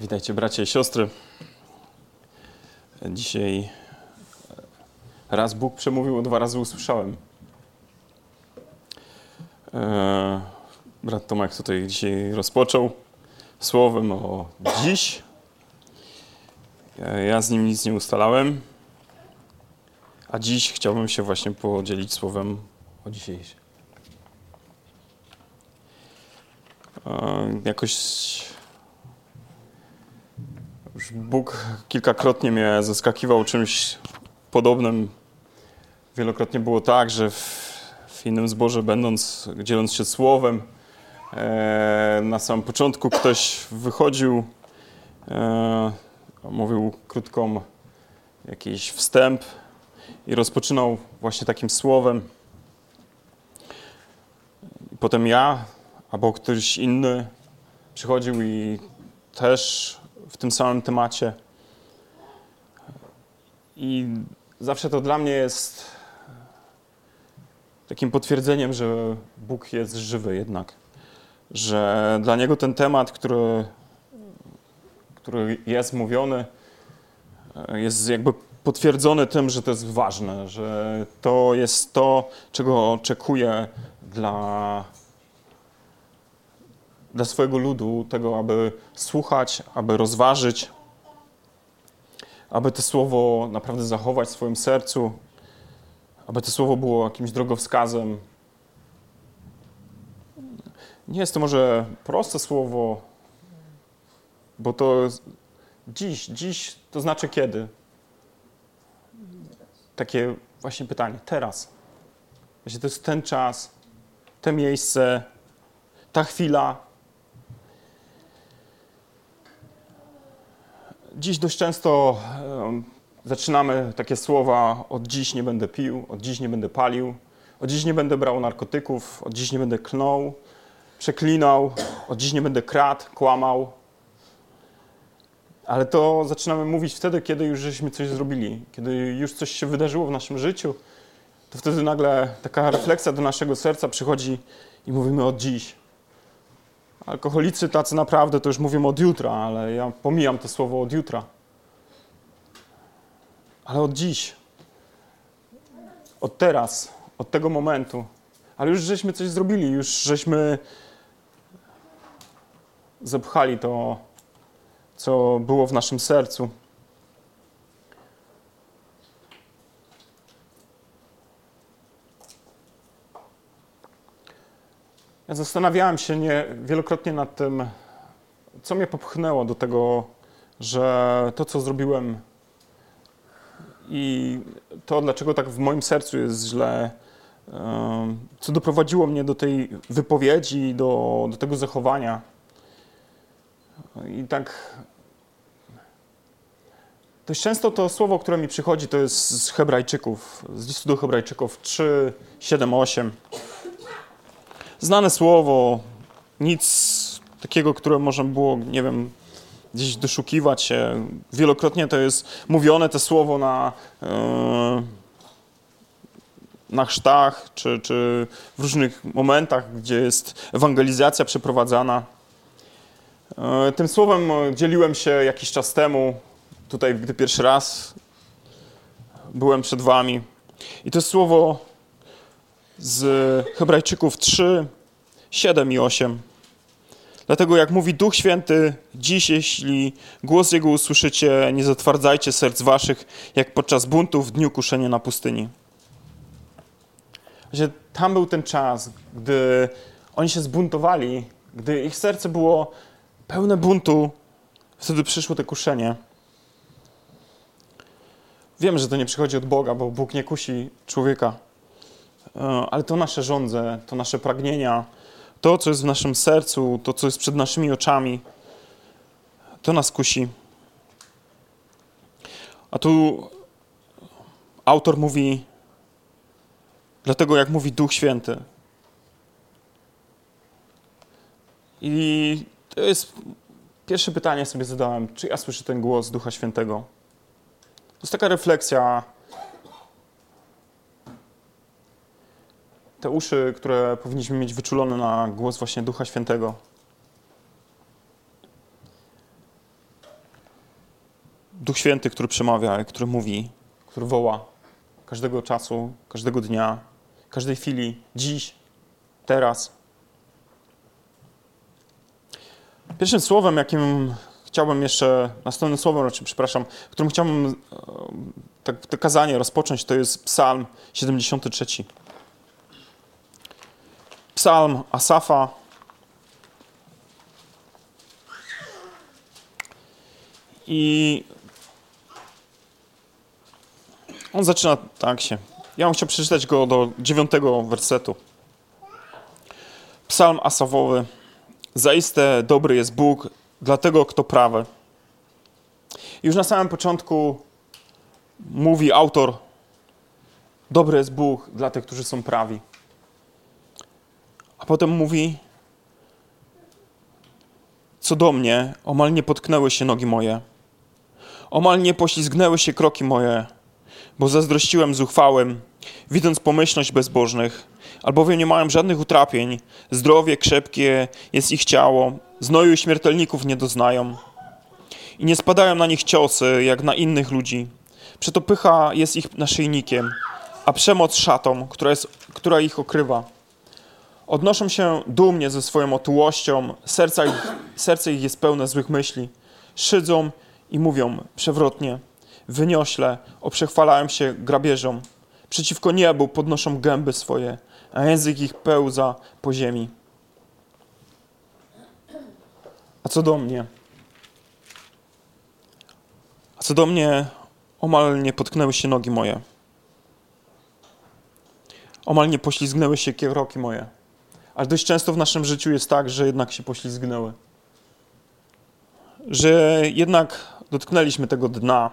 Witajcie bracia i siostry. Dzisiaj raz Bóg przemówił, dwa razy usłyszałem. E, brat Tomek tutaj dzisiaj rozpoczął słowem o dziś. Ja z nim nic nie ustalałem, a dziś chciałbym się właśnie podzielić słowem o dzisiejszym. E, jakoś Bóg kilkakrotnie mnie zaskakiwał czymś podobnym. Wielokrotnie było tak, że w, w innym zborze, będąc, dzieląc się słowem, e, na samym początku ktoś wychodził, e, mówił krótką jakiś wstęp i rozpoczynał właśnie takim słowem. Potem ja albo ktoś inny przychodził i też w tym samym temacie. I zawsze to dla mnie jest takim potwierdzeniem, że Bóg jest żywy jednak. Że dla Niego ten temat, który, który jest mówiony, jest jakby potwierdzony tym, że to jest ważne, że to jest to, czego oczekuje dla dla swojego ludu, tego, aby słuchać, aby rozważyć, aby to słowo naprawdę zachować w swoim sercu, aby to słowo było jakimś drogowskazem. Nie jest to może proste słowo, bo to dziś, dziś to znaczy kiedy? Takie właśnie pytanie, teraz. Właśnie to jest ten czas, to miejsce, ta chwila, Dziś dość często zaczynamy takie słowa: od dziś nie będę pił, od dziś nie będę palił, od dziś nie będę brał narkotyków, od dziś nie będę klnął, przeklinał, od dziś nie będę kradł, kłamał. Ale to zaczynamy mówić wtedy, kiedy już żeśmy coś zrobili, kiedy już coś się wydarzyło w naszym życiu. To wtedy nagle taka refleksja do naszego serca przychodzi i mówimy od dziś. Alkoholicy tacy naprawdę to już mówią od jutra, ale ja pomijam to słowo od jutra. Ale od dziś, od teraz, od tego momentu. Ale już żeśmy coś zrobili, już żeśmy zepchali to, co było w naszym sercu. Ja zastanawiałem się nie, wielokrotnie nad tym, co mnie popchnęło do tego, że to, co zrobiłem i to, dlaczego tak w moim sercu jest źle, co doprowadziło mnie do tej wypowiedzi, do, do tego zachowania. I tak dość często to słowo, które mi przychodzi, to jest z Hebrajczyków, z listu do Hebrajczyków 3, 7, 8 znane słowo, nic takiego, które można było, nie wiem, gdzieś doszukiwać się. Wielokrotnie to jest mówione te słowo na, yy, na chrztach, czy, czy w różnych momentach, gdzie jest ewangelizacja przeprowadzana. Yy, tym słowem dzieliłem się jakiś czas temu, tutaj, gdy pierwszy raz byłem przed wami. I to słowo z Hebrajczyków 3, 7 i 8. Dlatego, jak mówi Duch Święty, dziś, jeśli głos Jego usłyszycie, nie zatwardzajcie serc waszych, jak podczas buntu w dniu kuszenia na pustyni. Że tam był ten czas, gdy oni się zbuntowali, gdy ich serce było pełne buntu, wtedy przyszło to kuszenie. Wiem, że to nie przychodzi od Boga, bo Bóg nie kusi człowieka. E, ale to nasze żądze, to nasze pragnienia, to, co jest w naszym sercu, to, co jest przed naszymi oczami, to nas kusi. A tu autor mówi, dlatego jak mówi Duch Święty. I to jest pierwsze pytanie sobie zadałem, czy ja słyszę ten głos Ducha Świętego? To jest taka refleksja te uszy, które powinniśmy mieć wyczulone na głos właśnie Ducha Świętego. Duch Święty, który przemawia, który mówi, który woła każdego czasu, każdego dnia, każdej chwili, dziś, teraz. Pierwszym słowem, jakim chciałbym jeszcze, następnym słowem, raczej, przepraszam, którym chciałbym e, tak, to kazanie rozpocząć, to jest Psalm 73. Psalm Asafa. I on zaczyna tak się. Ja bym chciał przeczytać go do dziewiątego wersetu. Psalm Asafowy. Zaiste dobry jest Bóg dla tego, kto prawy. Już na samym początku mówi autor: Dobry jest Bóg dla tych, którzy są prawi. A potem mówi: Co do mnie, omal nie potknęły się nogi moje, omal nie poślizgnęły się kroki moje, bo zazdrościłem zuchwałym, widząc pomyślność bezbożnych, albowiem nie mają żadnych utrapień, zdrowie krzepkie jest ich ciało, znoju śmiertelników nie doznają. I nie spadają na nich ciosy, jak na innych ludzi. Przeto pycha jest ich naszyjnikiem, a przemoc szatą, która, jest, która ich okrywa. Odnoszą się dumnie ze swoją otyłością, serca ich, serce ich jest pełne złych myśli. Szydzą i mówią przewrotnie, wyniośle, oprzechwalają się grabieżom. Przeciwko niebu podnoszą gęby swoje, a język ich pełza po ziemi. A co do mnie? A co do mnie, omal nie potknęły się nogi moje. Omal nie poślizgnęły się kieroki moje. Ale dość często w naszym życiu jest tak, że jednak się poślizgnęły. Że jednak dotknęliśmy tego dna.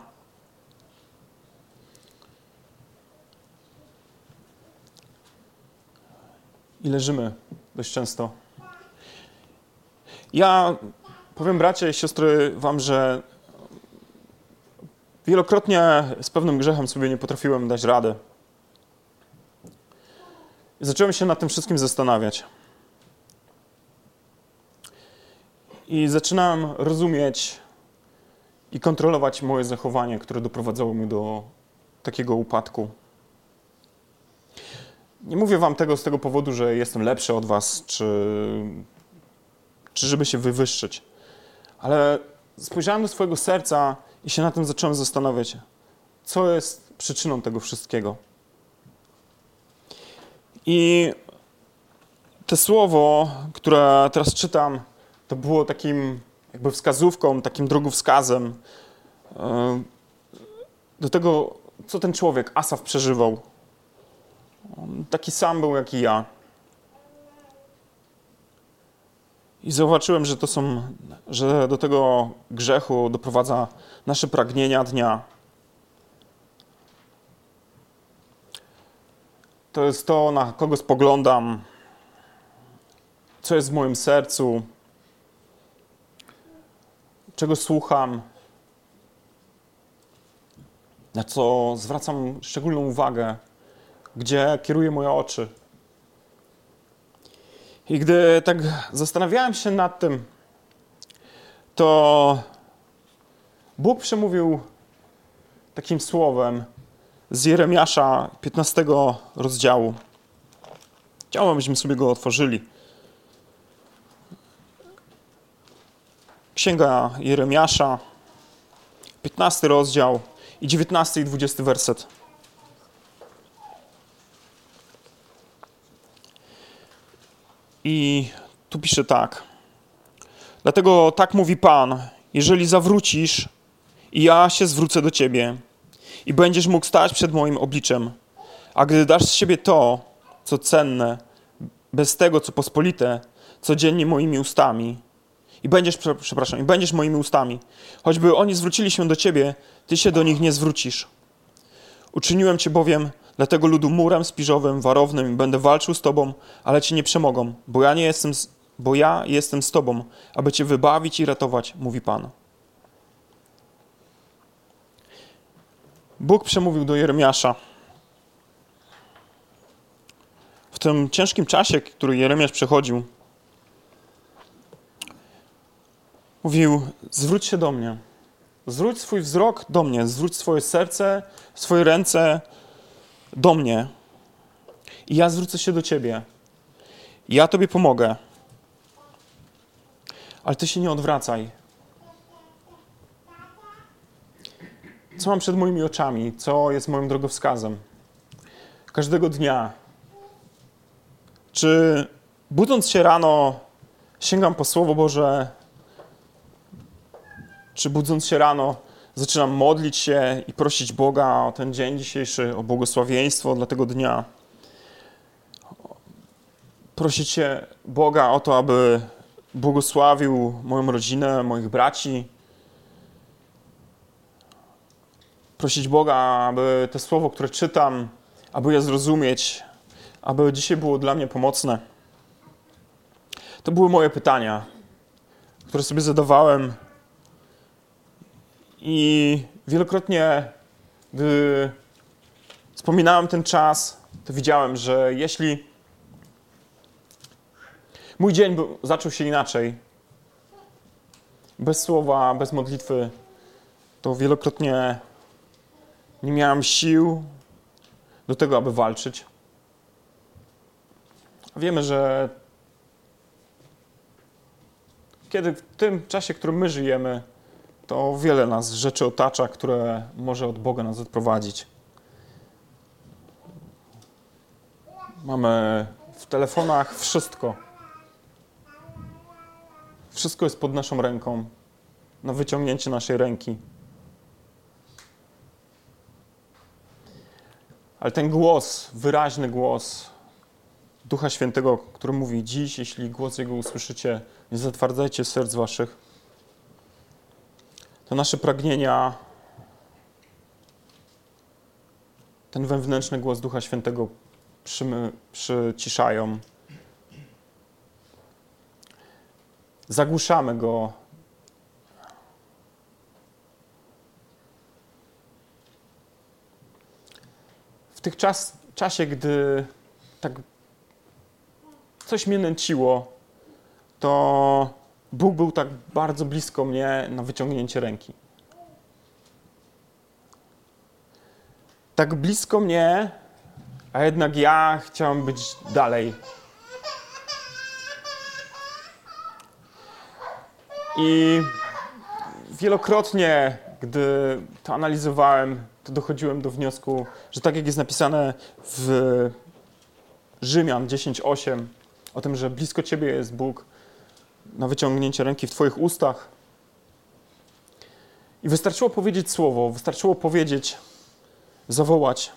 I leżymy dość często. Ja powiem bracia i siostry wam, że wielokrotnie z pewnym grzechem sobie nie potrafiłem dać rady. I zacząłem się nad tym wszystkim zastanawiać. I zaczynałem rozumieć i kontrolować moje zachowanie, które doprowadzało mnie do takiego upadku. Nie mówię wam tego z tego powodu, że jestem lepszy od was, czy, czy żeby się wywyższyć, ale spojrzałem do swojego serca i się na tym zacząłem zastanawiać, co jest przyczyną tego wszystkiego. I to słowo, które teraz czytam, to było takim jakby wskazówką, takim drogowskazem e, do tego, co ten człowiek, Asaf, przeżywał. On taki sam był jak i ja. I zobaczyłem, że to są, że do tego grzechu doprowadza nasze pragnienia dnia. To jest to, na kogo spoglądam, co jest w moim sercu, czego słucham, na co zwracam szczególną uwagę, gdzie kieruję moje oczy. I gdy tak zastanawiałem się nad tym, to Bóg przemówił takim słowem z Jeremiasza 15 rozdziału. Chciałbym, abyśmy sobie go otworzyli. Księga Jeremiasza, 15 rozdział i 19 i 20 werset. I tu pisze tak. Dlatego tak mówi Pan: Jeżeli zawrócisz, i ja się zwrócę do ciebie, i będziesz mógł stać przed moim obliczem, a gdy dasz z siebie to, co cenne, bez tego, co pospolite, codziennie moimi ustami, i będziesz, przepraszam, i będziesz moimi ustami. Choćby oni zwrócili się do ciebie, ty się do nich nie zwrócisz. Uczyniłem cię bowiem dla tego ludu murem spiżowym, warownym i będę walczył z tobą, ale ci nie przemogą, bo ja nie jestem, bo ja jestem z tobą, aby cię wybawić i ratować, mówi Pan. Bóg przemówił do Jeremiasza. W tym ciężkim czasie, który Jeremiasz przechodził, Mówił: Zwróć się do mnie. Zwróć swój wzrok do mnie, zwróć swoje serce, swoje ręce do mnie. I ja zwrócę się do ciebie. Ja tobie pomogę. Ale ty się nie odwracaj. Co mam przed moimi oczami? Co jest moim drogowskazem? Każdego dnia. Czy budząc się rano, sięgam po Słowo Boże? Czy budząc się rano, zaczynam modlić się i prosić Boga o ten dzień dzisiejszy, o błogosławieństwo dla tego dnia? Prosić się Boga o to, aby błogosławił moją rodzinę, moich braci. Prosić Boga, aby to słowo, które czytam, aby je zrozumieć, aby dzisiaj było dla mnie pomocne. To były moje pytania, które sobie zadawałem. I wielokrotnie, gdy wspominałem ten czas, to widziałem, że jeśli mój dzień był, zaczął się inaczej, bez słowa, bez modlitwy, to wielokrotnie nie miałem sił do tego, aby walczyć. Wiemy, że kiedy w tym czasie, w którym my żyjemy, to wiele nas rzeczy otacza, które może od Boga nas odprowadzić. Mamy w telefonach wszystko. Wszystko jest pod naszą ręką, na wyciągnięcie naszej ręki. Ale ten głos, wyraźny głos Ducha Świętego, który mówi dziś, jeśli głos Jego usłyszycie, nie zatwardzajcie serc waszych. To nasze pragnienia, ten wewnętrzny głos Ducha Świętego przy, przyciszają. Zagłuszamy go. Tych czas, czasie, gdy tak coś mnie nęciło, to Bóg był tak bardzo blisko mnie na wyciągnięcie ręki. Tak blisko mnie, a jednak ja chciałem być dalej. I wielokrotnie, gdy to analizowałem, to dochodziłem do wniosku, że tak jak jest napisane w Rzymian 10:8, o tym, że blisko Ciebie jest Bóg, na wyciągnięcie ręki w Twoich ustach. I wystarczyło powiedzieć słowo, wystarczyło powiedzieć, zawołać.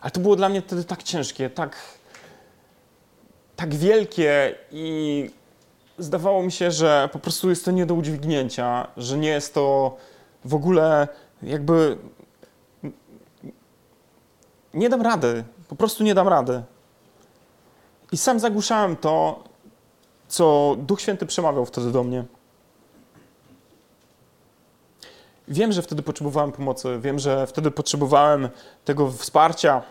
Ale to było dla mnie wtedy tak ciężkie, tak, tak wielkie i zdawało mi się, że po prostu jest to nie do udźwignięcia, że nie jest to w ogóle jakby. Nie dam rady, po prostu nie dam rady. I sam zagłuszałem to, co Duch Święty przemawiał wtedy do mnie. Wiem, że wtedy potrzebowałem pomocy, wiem, że wtedy potrzebowałem tego wsparcia,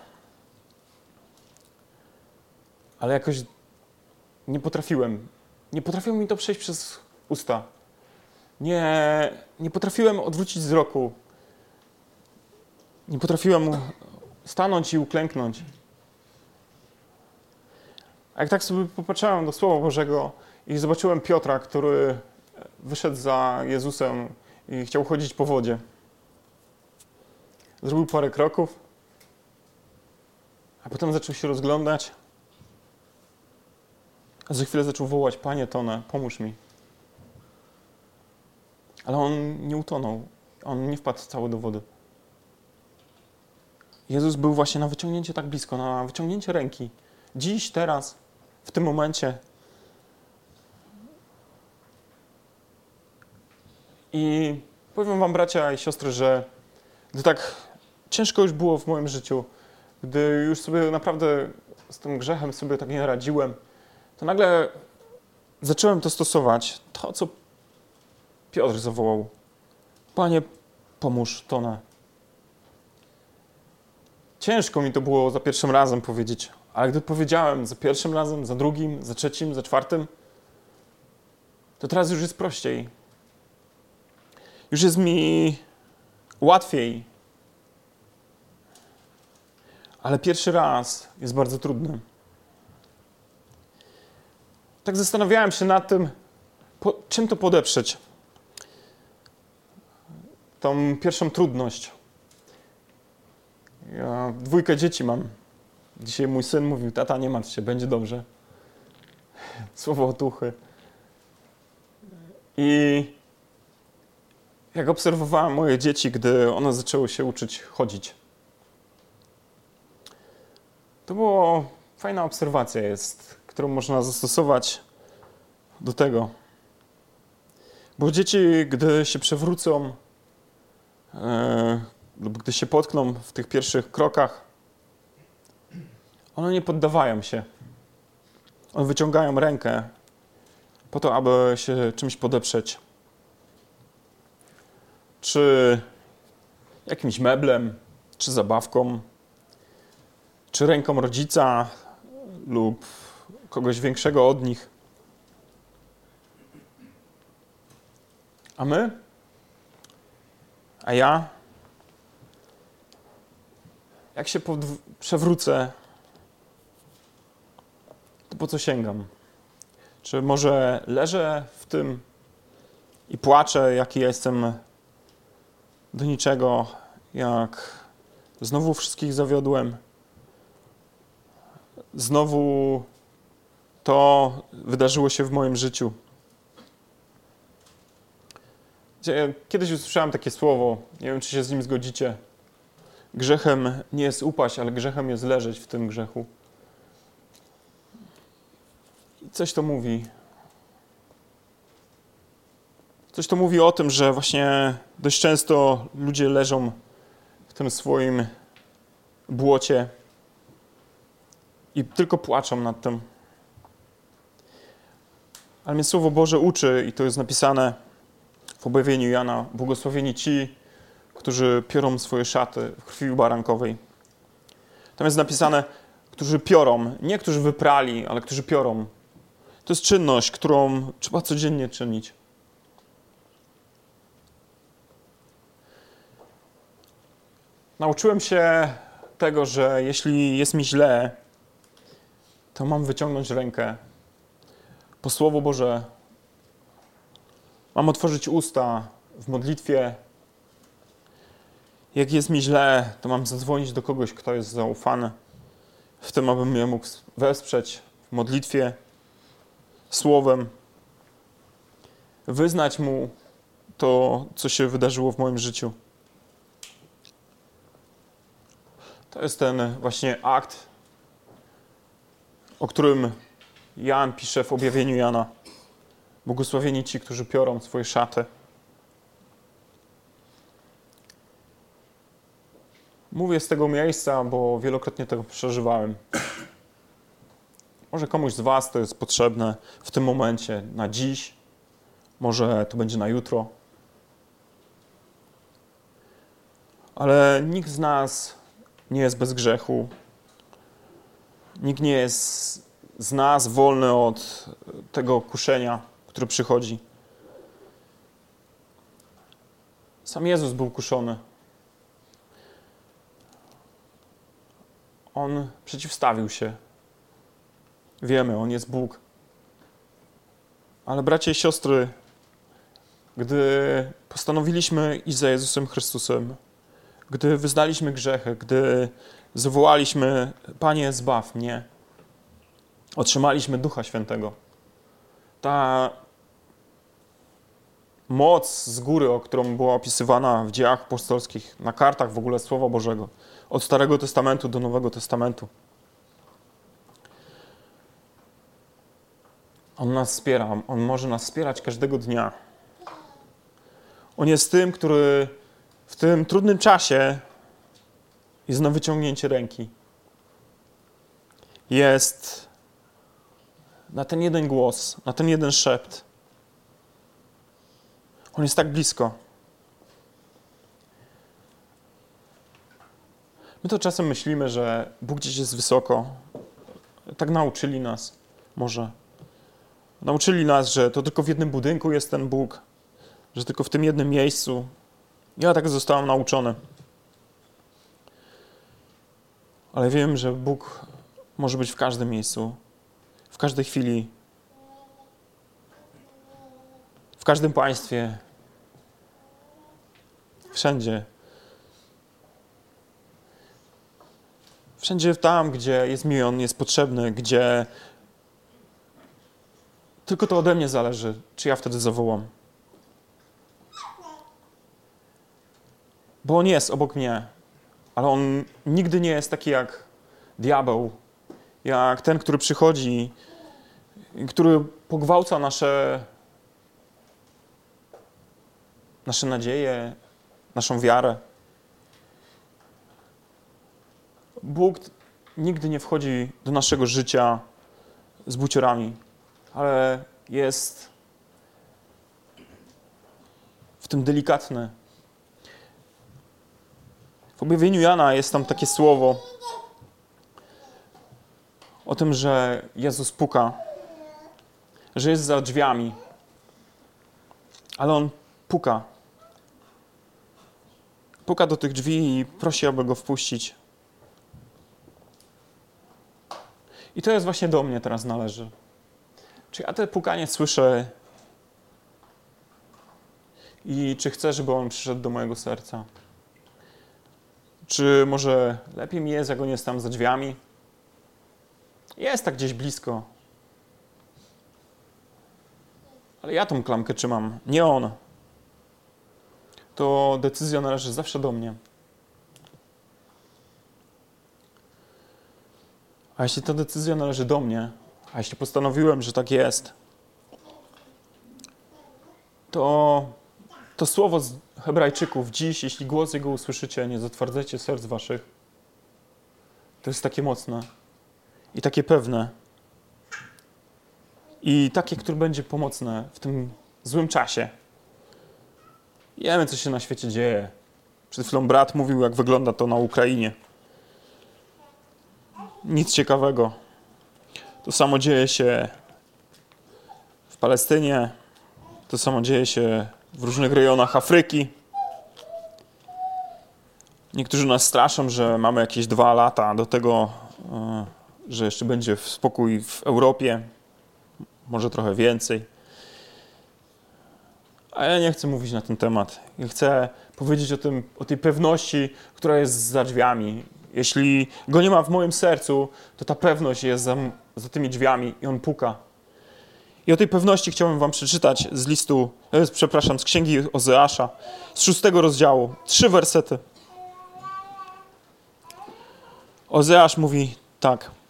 ale jakoś nie potrafiłem. Nie potrafiło mi to przejść przez usta. Nie, nie potrafiłem odwrócić wzroku. Nie potrafiłem stanąć i uklęknąć. A jak tak sobie popatrzyłem do Słowa Bożego i zobaczyłem Piotra, który wyszedł za Jezusem i chciał chodzić po wodzie. Zrobił parę kroków, a potem zaczął się rozglądać. A za chwilę zaczął wołać: Panie Tone, pomóż mi. Ale on nie utonął. On nie wpadł cały do wody. Jezus był właśnie na wyciągnięcie tak blisko, na wyciągnięcie ręki. Dziś, teraz, w tym momencie. I powiem Wam, bracia i siostry, że gdy tak ciężko już było w moim życiu, gdy już sobie naprawdę z tym grzechem sobie tak nie radziłem, to nagle zacząłem to stosować. To, co Piotr zawołał. Panie, pomóż Tona. Ciężko mi to było za pierwszym razem powiedzieć, ale gdy powiedziałem za pierwszym razem, za drugim, za trzecim, za czwartym, to teraz już jest prościej. już jest mi łatwiej. Ale pierwszy raz jest bardzo trudny. Tak zastanawiałem się nad tym, po, czym to podeprzeć. Tą pierwszą trudność. Ja dwójkę dzieci mam. Dzisiaj mój syn mówił, tata nie martw się, będzie dobrze. Słowo otuchy. I jak obserwowałem moje dzieci, gdy one zaczęły się uczyć chodzić. To była fajna obserwacja jest, którą można zastosować do tego. Bo dzieci, gdy się przewrócą lub gdy się potkną w tych pierwszych krokach, one nie poddawają się. One wyciągają rękę po to, aby się czymś podeprzeć. Czy jakimś meblem, czy zabawką, czy ręką rodzica lub kogoś większego od nich. A my? A ja? Jak się przewrócę, to po co sięgam? Czy może leżę w tym i płaczę, jaki jestem do niczego, jak znowu wszystkich zawiodłem? Znowu to wydarzyło się w moim życiu. Kiedyś usłyszałem takie słowo, nie wiem, czy się z nim zgodzicie. Grzechem nie jest upaść, ale grzechem jest leżeć w tym grzechu. I coś to mówi. Coś to mówi o tym, że właśnie dość często ludzie leżą w tym swoim błocie i tylko płaczą nad tym. Ale mnie Słowo Boże uczy, i to jest napisane w objawieniu Jana, błogosławieni ci, którzy piorą swoje szaty w krwi barankowej. Tam jest napisane, którzy piorą, nie którzy wyprali, ale którzy piorą. To jest czynność, którą trzeba codziennie czynić. Nauczyłem się tego, że jeśli jest mi źle, to mam wyciągnąć rękę po Słowo Boże. Mam otworzyć usta w modlitwie. Jak jest mi źle, to mam zadzwonić do kogoś, kto jest zaufany, w tym, abym mnie mógł wesprzeć w modlitwie, słowem, wyznać mu to, co się wydarzyło w moim życiu. To jest ten właśnie akt, o którym Jan pisze w objawieniu Jana. Błogosławieni ci, którzy piorą swoje szaty. Mówię z tego miejsca, bo wielokrotnie tego przeżywałem. Może komuś z Was to jest potrzebne w tym momencie, na dziś, może to będzie na jutro. Ale nikt z nas nie jest bez grzechu. Nikt nie jest z nas wolny od tego kuszenia, które przychodzi. Sam Jezus był kuszony. On przeciwstawił się. Wiemy, on jest Bóg. Ale bracia i siostry, gdy postanowiliśmy iść za Jezusem Chrystusem, gdy wyznaliśmy grzechy, gdy zawołaliśmy, Panie, zbaw mnie, otrzymaliśmy Ducha Świętego. Ta moc z góry, o którą była opisywana w dziejach apostolskich, na kartach w ogóle Słowa Bożego, od Starego Testamentu do Nowego Testamentu. On nas wspiera, On może nas wspierać każdego dnia. On jest tym, który w tym trudnym czasie jest na wyciągnięcie ręki. Jest na ten jeden głos, na ten jeden szept. On jest tak blisko. My to czasem myślimy, że Bóg gdzieś jest wysoko. Tak nauczyli nas, może. Nauczyli nas, że to tylko w jednym budynku jest ten Bóg, że tylko w tym jednym miejscu. Ja tak zostałem nauczony. Ale wiem, że Bóg może być w każdym miejscu, w każdej chwili, w każdym państwie, wszędzie. Wszędzie tam, gdzie jest mi On, jest potrzebny, gdzie tylko to ode mnie zależy, czy ja wtedy zawołam. Bo On jest obok mnie, ale On nigdy nie jest taki jak diabeł, jak ten, który przychodzi, który pogwałca nasze, nasze nadzieje, naszą wiarę. Bóg nigdy nie wchodzi do naszego życia z buciorami, ale jest w tym delikatny. W objawieniu Jana jest tam takie słowo o tym, że Jezus puka, że jest za drzwiami, ale on puka. Puka do tych drzwi i prosi, aby go wpuścić. I to jest właśnie do mnie teraz należy. Czy ja te pukanie słyszę i czy chcę, żeby on przyszedł do mojego serca? Czy może lepiej mi jest, jak on jest tam za drzwiami? Jest tak gdzieś blisko. Ale ja tą klamkę trzymam, nie on. To decyzja należy zawsze do mnie. A jeśli ta decyzja należy do mnie, a jeśli postanowiłem, że tak jest, to to słowo z Hebrajczyków dziś, jeśli głos jego usłyszycie, nie zatwardzajcie serc waszych, to jest takie mocne i takie pewne i takie, które będzie pomocne w tym złym czasie. Wiemy, co się na świecie dzieje. Przed chwilą brat mówił, jak wygląda to na Ukrainie. Nic ciekawego. To samo dzieje się w Palestynie, to samo dzieje się w różnych rejonach Afryki. Niektórzy nas straszą, że mamy jakieś dwa lata do tego, e, że jeszcze będzie spokój w Europie, może trochę więcej. A ja nie chcę mówić na ten temat. Ja chcę powiedzieć o, tym, o tej pewności, która jest za drzwiami. Jeśli go nie ma w moim sercu, to ta pewność jest za, za tymi drzwiami i on puka. I o tej pewności chciałbym Wam przeczytać z listu, e, przepraszam, z księgi Ozeasza, z szóstego rozdziału, trzy wersety. Ozeasz mówi tak.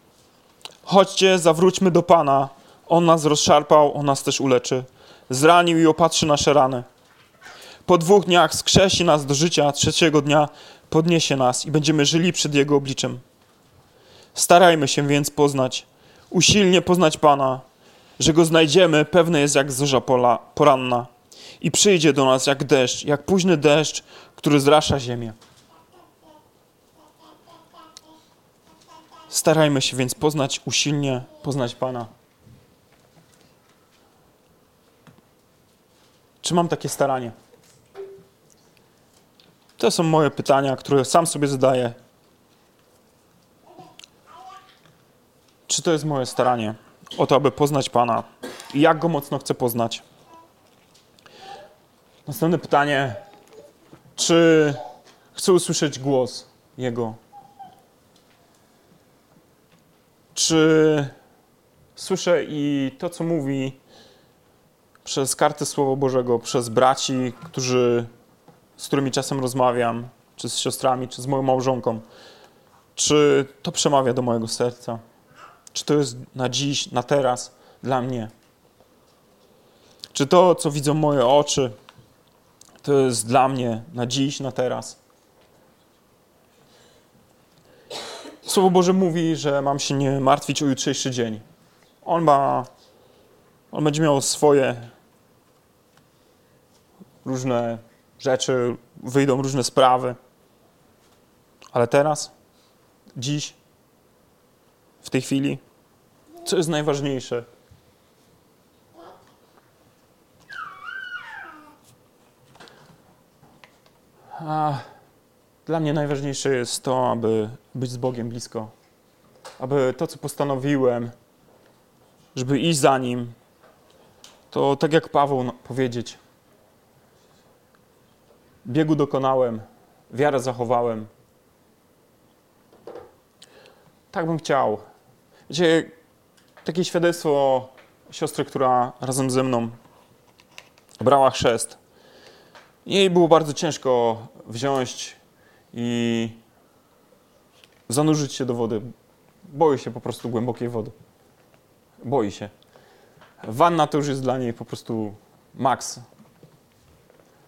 Chodźcie, zawróćmy do Pana. On nas rozszarpał, On nas też uleczy. Zranił i opatrzy nasze rany. Po dwóch dniach skrzesi nas do życia, trzeciego dnia podniesie nas i będziemy żyli przed Jego obliczem. Starajmy się więc poznać, usilnie poznać Pana, że Go znajdziemy, pewne jest jak zorza pola, poranna i przyjdzie do nas jak deszcz, jak późny deszcz, który zrasza ziemię. Starajmy się więc poznać usilnie, poznać Pana. Czy mam takie staranie? To są moje pytania, które sam sobie zadaję. Czy to jest moje staranie o to, aby poznać Pana? I jak go mocno chcę poznać? Następne pytanie. Czy chcę usłyszeć głos Jego? Czy słyszę i to, co mówi przez kartę Słowa Bożego, przez braci, którzy, z którymi czasem rozmawiam, czy z siostrami, czy z moją małżonką, czy to przemawia do mojego serca? Czy to jest na dziś, na teraz dla mnie? Czy to, co widzą moje oczy, to jest dla mnie na dziś, na teraz? Słowo Boże mówi, że mam się nie martwić o jutrzejszy dzień. On ma, on będzie miał swoje różne rzeczy, wyjdą różne sprawy. Ale teraz, dziś, w tej chwili, co jest najważniejsze? A dla mnie najważniejsze jest to, aby być z Bogiem blisko. Aby to, co postanowiłem, żeby iść za Nim, to tak jak Paweł no- powiedzieć, biegu dokonałem, wiarę zachowałem. Tak bym chciał. Wiecie, takie świadectwo siostry, która razem ze mną brała chrzest. Jej było bardzo ciężko wziąć i zanurzyć się do wody. Boi się po prostu głębokiej wody. Boi się. Wanna to już jest dla niej po prostu maks.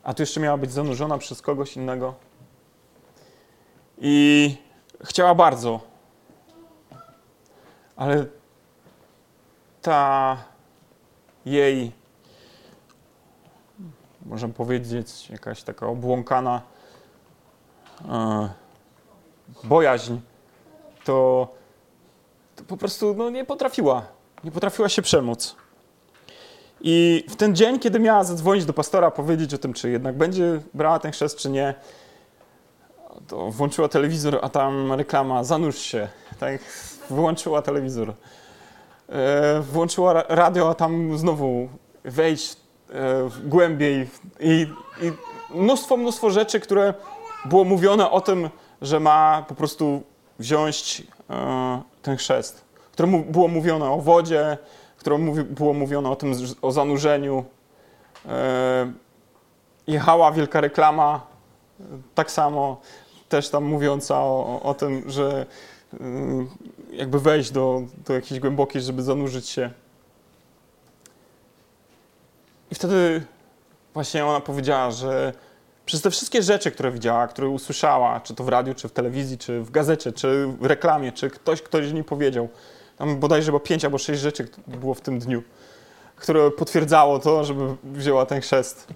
A tu jeszcze miała być zanurzona przez kogoś innego. I chciała bardzo. Ale ta jej, można powiedzieć, jakaś taka obłąkana bojaźń, to, to po prostu no, nie potrafiła. Nie potrafiła się przemóc. I w ten dzień, kiedy miała zadzwonić do pastora, powiedzieć o tym, czy jednak będzie brała ten chrzest, czy nie, to włączyła telewizor, a tam reklama, zanurz się. Tak, wyłączyła telewizor. E, włączyła ra- radio, a tam znowu wejść e, głębiej i, i mnóstwo, mnóstwo rzeczy, które było mówione o tym, że ma po prostu wziąć e, ten chrzest. Które mu, było mówione o wodzie, które mówi, było mówione o tym, o zanurzeniu. E, jechała wielka reklama, e, tak samo, też tam mówiąca o, o tym, że jakby wejść do, do jakiejś głębokiej, żeby zanurzyć się. I wtedy właśnie ona powiedziała, że przez te wszystkie rzeczy, które widziała, które usłyszała, czy to w radiu, czy w telewizji, czy w gazecie, czy w reklamie, czy ktoś, ktoś nie powiedział, tam bodajże było pięć albo sześć rzeczy było w tym dniu, które potwierdzało to, żeby wzięła ten chrzest.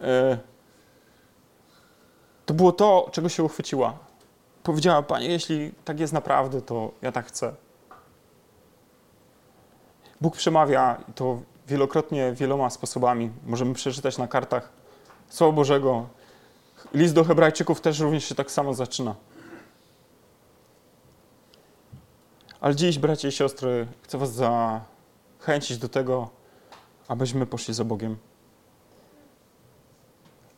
E, To było to, czego się uchwyciła. Powiedziała, Panie, jeśli tak jest naprawdę, to ja tak chcę. Bóg przemawia to wielokrotnie, wieloma sposobami. Możemy przeczytać na kartach Słowa Bożego. List do Hebrajczyków też również się tak samo zaczyna. Ale dziś, bracia i siostry, chcę Was zachęcić do tego, abyśmy poszli za Bogiem.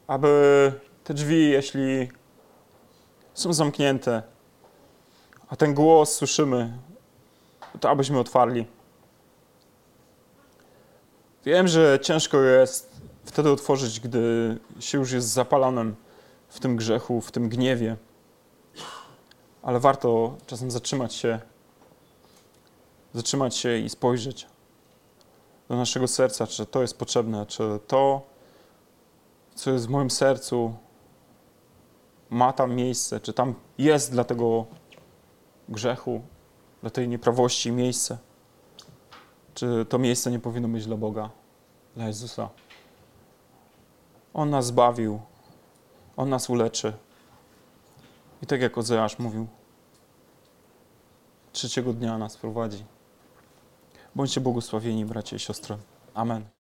Aby te drzwi, jeśli są zamknięte, a ten głos słyszymy, to abyśmy otwarli. Wiem, że ciężko jest wtedy otworzyć, gdy się już jest zapalonym w tym grzechu, w tym gniewie, ale warto czasem zatrzymać się, zatrzymać się i spojrzeć do naszego serca, czy to jest potrzebne, czy to, co jest w moim sercu, ma tam miejsce, czy tam jest dla tego grzechu, dla tej nieprawości miejsce. Czy to miejsce nie powinno być dla Boga, dla Jezusa. On nas zbawił, On nas uleczy. I tak jak Ozeasz mówił, trzeciego dnia nas prowadzi. Bądźcie błogosławieni, bracia i siostry. Amen.